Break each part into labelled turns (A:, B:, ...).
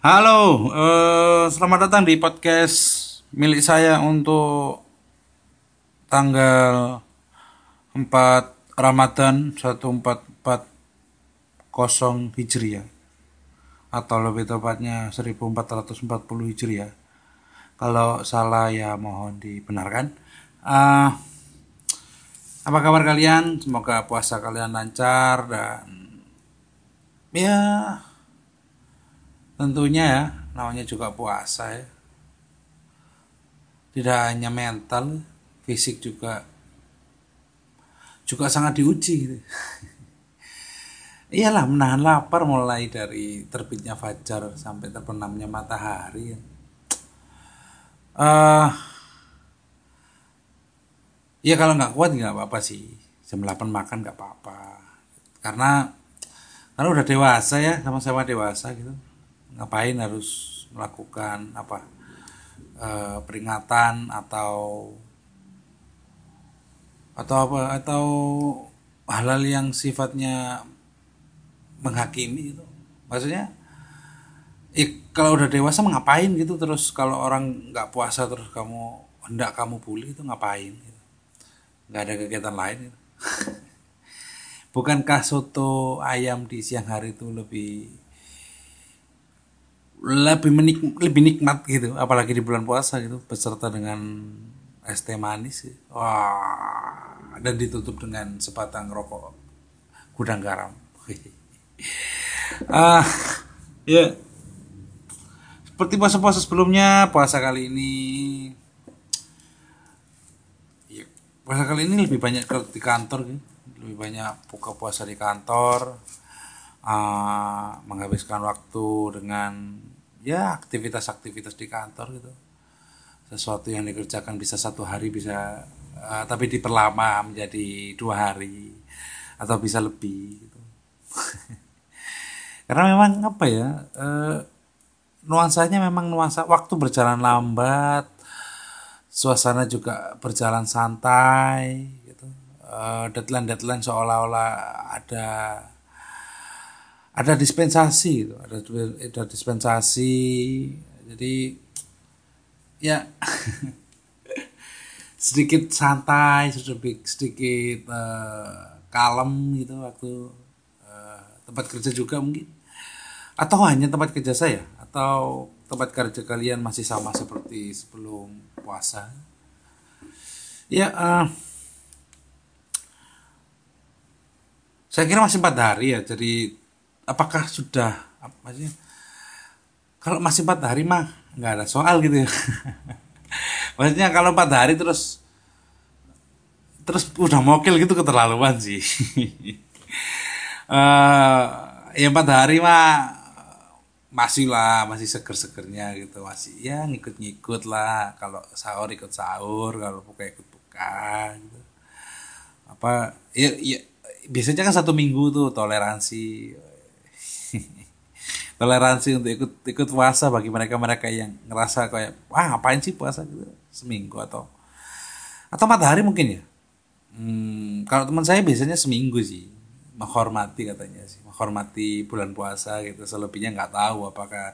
A: Halo, eh, selamat datang di podcast milik saya untuk tanggal 4 Ramadan 1440 Hijriah atau lebih tepatnya 1440 Hijriah. Kalau salah ya mohon dibenarkan. Ah, apa kabar kalian? Semoga puasa kalian lancar dan ya tentunya ya namanya juga puasa ya tidak hanya mental fisik juga juga sangat diuji gitu. iyalah menahan lapar mulai dari terbitnya fajar sampai terbenamnya matahari ya. Eh, ya kalau nggak kuat nggak apa-apa sih jam 8 makan nggak apa-apa karena karena udah dewasa ya sama-sama dewasa gitu ngapain harus melakukan apa eh, peringatan atau atau apa atau hal-hal yang sifatnya menghakimi gitu maksudnya eh, kalau udah dewasa ngapain gitu terus kalau orang nggak puasa terus kamu hendak kamu bully itu ngapain gitu nggak ada kegiatan lain gitu. bukankah soto ayam di siang hari itu lebih lebih menik lebih nikmat gitu apalagi di bulan puasa gitu beserta dengan es teh manis gitu. wah dan ditutup dengan sebatang rokok gudang garam. Ah ya. Seperti puasa-puasa sebelumnya puasa kali ini ya, puasa kali ini lebih banyak di kantor gitu. Lebih banyak buka puasa di kantor uh, menghabiskan waktu dengan ya aktivitas-aktivitas di kantor gitu. Sesuatu yang dikerjakan bisa satu hari bisa uh, tapi diperlama menjadi dua hari atau bisa lebih gitu. Karena memang apa ya uh, nuansanya memang nuansa waktu berjalan lambat suasana juga berjalan santai gitu. Deadline deadline seolah-olah ada ada dispensasi gitu. ada ada dispensasi. Jadi ya sedikit santai sedikit sedikit uh, kalem gitu waktu uh, tempat kerja juga mungkin. Atau hanya tempat kerja saya? Atau tempat kerja kalian masih sama seperti sebelum puasa? Ya uh, saya kira masih empat hari ya. Jadi apakah sudah maksudnya kalau masih empat hari mah nggak ada soal gitu ya. Maksudnya kalau empat hari terus terus udah mokil gitu keterlaluan sih. Uh, ya empat hari mah masih lah masih seger-segernya gitu. Masih ya ngikut-ngikut lah. Kalau sahur ikut sahur kalau buka ikut buka gitu. Apa ya, ya biasanya kan satu minggu tuh toleransi toleransi untuk ikut ikut puasa bagi mereka mereka yang ngerasa kayak wah ngapain sih puasa? gitu. Seminggu atau atau empat hari mungkin ya. Hmm, kalau teman saya biasanya seminggu sih. Menghormati katanya sih. Menghormati bulan puasa gitu. Selebihnya nggak tahu apakah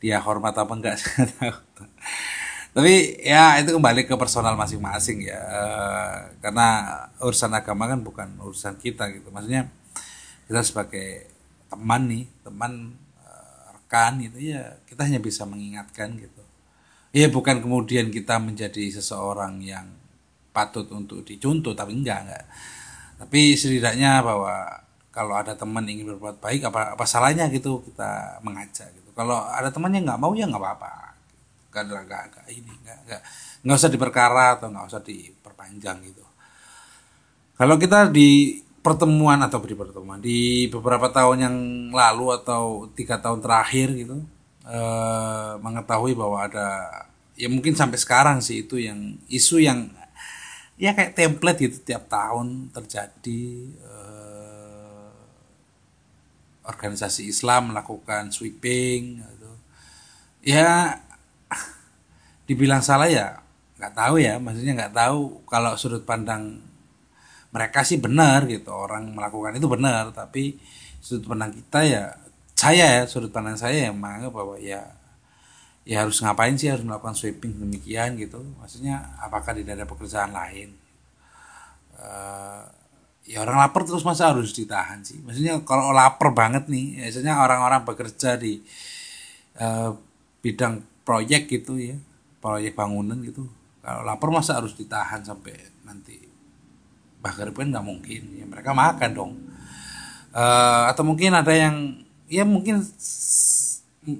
A: dia hormat apa enggak. Tapi ya itu kembali ke personal masing-masing ya. Uh, karena urusan agama kan bukan urusan kita gitu. Maksudnya kita sebagai teman nih teman rekan gitu ya kita hanya bisa mengingatkan gitu. Ya bukan kemudian kita menjadi seseorang yang patut untuk dicontoh tapi enggak enggak. Tapi setidaknya bahwa kalau ada teman ingin berbuat baik apa apa salahnya gitu kita mengajak gitu. Kalau ada temannya nggak mau ya nggak apa-apa. Gak ada gak, gak ini gak, gak, gak usah diperkara atau nggak usah diperpanjang gitu. Kalau kita di pertemuan atau di pertemuan di beberapa tahun yang lalu atau tiga tahun terakhir gitu eh, mengetahui bahwa ada ya mungkin sampai sekarang sih itu yang isu yang ya kayak template gitu tiap tahun terjadi eh, organisasi Islam melakukan sweeping gitu. ya dibilang salah ya nggak tahu ya maksudnya nggak tahu kalau sudut pandang mereka sih benar gitu orang melakukan itu benar tapi sudut pandang kita ya saya ya sudut pandang saya yang menganggap bahwa ya ya harus ngapain sih harus melakukan sweeping demikian gitu. Maksudnya apakah tidak ada pekerjaan lain? Uh, ya orang lapar terus masa harus ditahan sih. Maksudnya kalau lapar banget nih biasanya orang-orang bekerja di uh, bidang proyek gitu ya proyek bangunan gitu. Kalau lapar masa harus ditahan sampai nanti bahkan pun nggak mungkin. Ya mereka makan dong. Uh, atau mungkin ada yang ya mungkin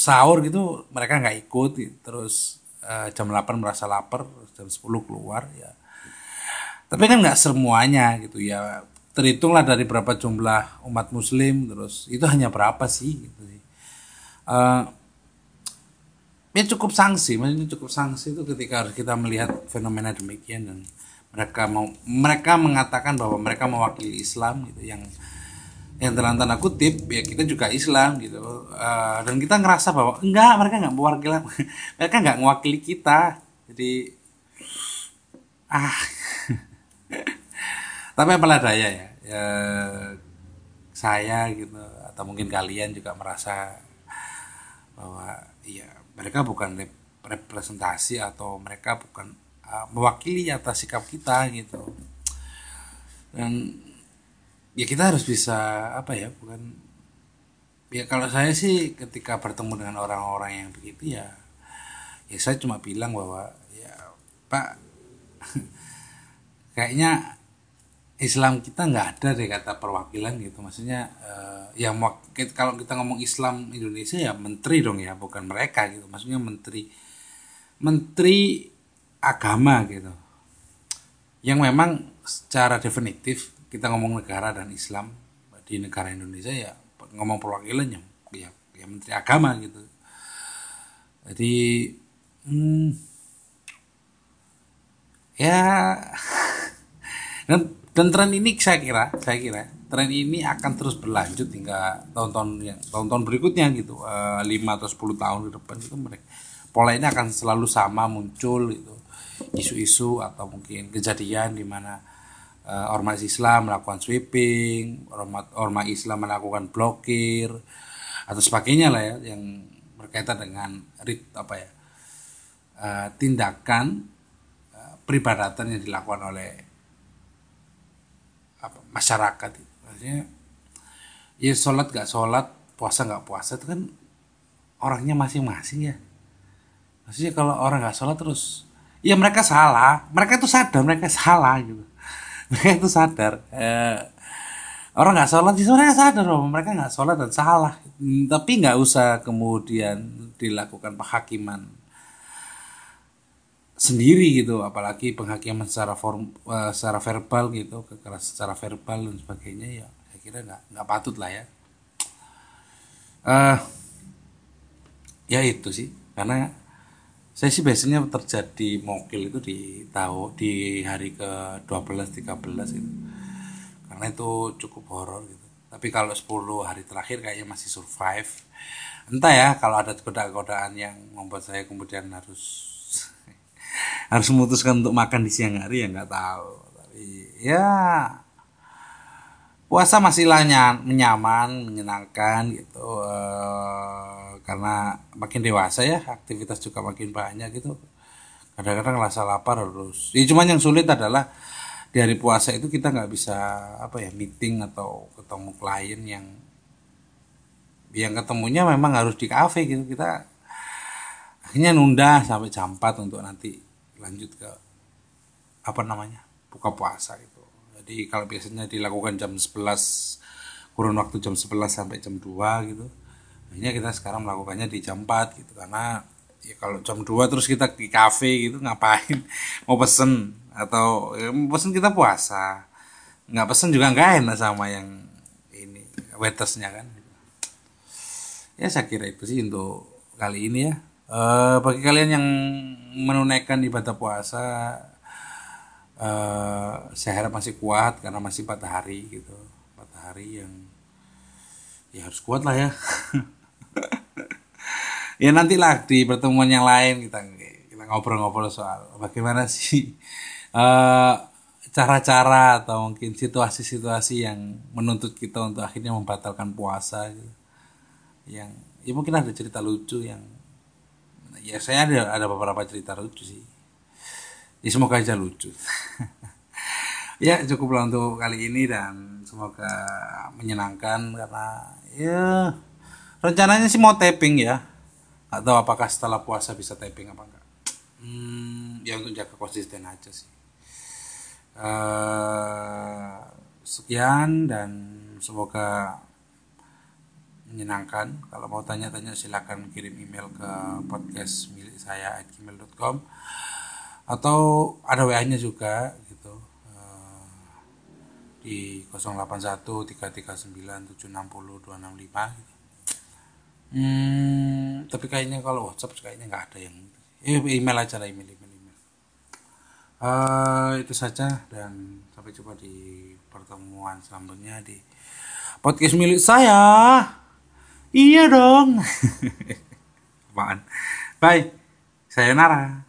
A: sahur gitu mereka nggak ikut gitu. terus uh, jam 8 merasa lapar jam 10 keluar ya. Tapi kan nggak semuanya gitu ya. Terhitunglah dari berapa jumlah umat muslim terus itu hanya berapa sih gitu sih. Uh, ya cukup sanksi maksudnya cukup sanksi itu ketika kita melihat fenomena demikian dan mereka mau mereka mengatakan bahwa mereka mewakili Islam gitu yang yang dalam tanda kutip ya kita juga Islam gitu. Uh, dan kita ngerasa bahwa enggak mereka nggak mewakili mereka nggak mewakili kita. Jadi ah. Tapi apalah daya ya, ya saya gitu atau mungkin kalian juga merasa bahwa ya mereka bukan representasi atau mereka bukan uh, mewakili atas sikap kita gitu. Dan ya kita harus bisa apa ya bukan ya kalau saya sih ketika bertemu dengan orang-orang yang begitu ya ya saya cuma bilang bahwa ya pak kayaknya Islam kita nggak ada deh kata perwakilan gitu. Maksudnya uh, ya kalau kita ngomong Islam Indonesia ya menteri dong ya bukan mereka gitu. Maksudnya menteri menteri agama gitu. Yang memang secara definitif kita ngomong negara dan Islam di negara Indonesia ya ngomong perwakilannya ya, ya Menteri Agama gitu. Jadi hmm, ya dan dan tren ini saya kira saya kira tren ini akan terus berlanjut hingga tahun-tahun yang tahun-tahun berikutnya gitu. Eh, lima atau 10 tahun ke depan itu mereka pola ini akan selalu sama muncul gitu isu-isu atau mungkin kejadian di mana uh, ormas Islam melakukan sweeping, ormas, ormas Islam melakukan blokir atau sebagainya lah ya yang berkaitan dengan rit apa ya uh, tindakan uh, peribadatan yang dilakukan oleh apa, masyarakat itu. Maksudnya ya sholat gak sholat, puasa gak puasa itu kan orangnya masing-masing ya. Maksudnya kalau orang gak sholat terus ya mereka salah, mereka itu sadar mereka salah gitu. Mereka itu sadar. Eh, orang nggak sholat sih mereka sadar bahwa mereka nggak sholat dan salah. Hmm, tapi nggak usah kemudian dilakukan penghakiman sendiri gitu. Apalagi penghakiman secara form uh, secara verbal gitu kekerasan secara verbal dan sebagainya ya saya kira nggak nggak patut lah ya. Uh, ya itu sih. Karena saya sih biasanya terjadi mokil itu di tahu di hari ke 12 13 itu karena itu cukup horor gitu. Tapi kalau 10 hari terakhir kayaknya masih survive. Entah ya kalau ada godaan-godaan yang membuat saya kemudian harus harus memutuskan untuk makan di siang hari ya nggak tahu. Tapi ya puasa masih lah nyaman menyenangkan gitu. Uh, karena makin dewasa ya aktivitas juga makin banyak gitu. Kadang-kadang rasa lapar harus. Ya cuman yang sulit adalah di hari puasa itu kita nggak bisa apa ya meeting atau ketemu klien yang yang ketemunya memang harus di kafe gitu. Kita akhirnya nunda sampai jam 4 untuk nanti lanjut ke apa namanya buka puasa gitu. Jadi kalau biasanya dilakukan jam 11 kurun waktu jam 11 sampai jam 2 gitu akhirnya kita sekarang melakukannya di jam 4 gitu. Karena ya kalau jam 2 terus kita di cafe gitu ngapain? Mau pesen atau ya, mau pesen kita puasa. Nggak pesen juga nggak enak sama yang ini waitersnya kan. Ya saya kira itu sih untuk kali ini ya. E, bagi kalian yang menunaikan ibadah puasa e, saya harap masih kuat karena masih empat hari gitu. Empat hari yang ya harus kuat lah ya ya nantilah di pertemuan yang lain kita kita ngobrol-ngobrol soal bagaimana sih eh, cara-cara atau mungkin situasi-situasi yang menuntut kita untuk akhirnya membatalkan puasa gitu. yang ya mungkin ada cerita lucu yang ya saya ada ada beberapa cerita lucu sih ya semoga aja lucu ya cukuplah untuk kali ini dan semoga menyenangkan karena ya rencananya sih mau taping ya. Tahu apakah setelah puasa bisa taping apa enggak. Hmm, ya untuk jaga konsisten aja sih. Uh, sekian dan semoga menyenangkan. Kalau mau tanya-tanya silakan kirim email ke podcast milik saya at gmail.com atau ada WA-nya juga gitu. Uh, di 081 339 760 265 gitu. Hmm, tapi kayaknya kalau WhatsApp kayaknya nggak ada yang eh, email aja lah email email email. Uh, itu saja dan sampai jumpa di pertemuan selanjutnya di podcast milik saya. Iya dong. Apaan? Bye. Saya Nara.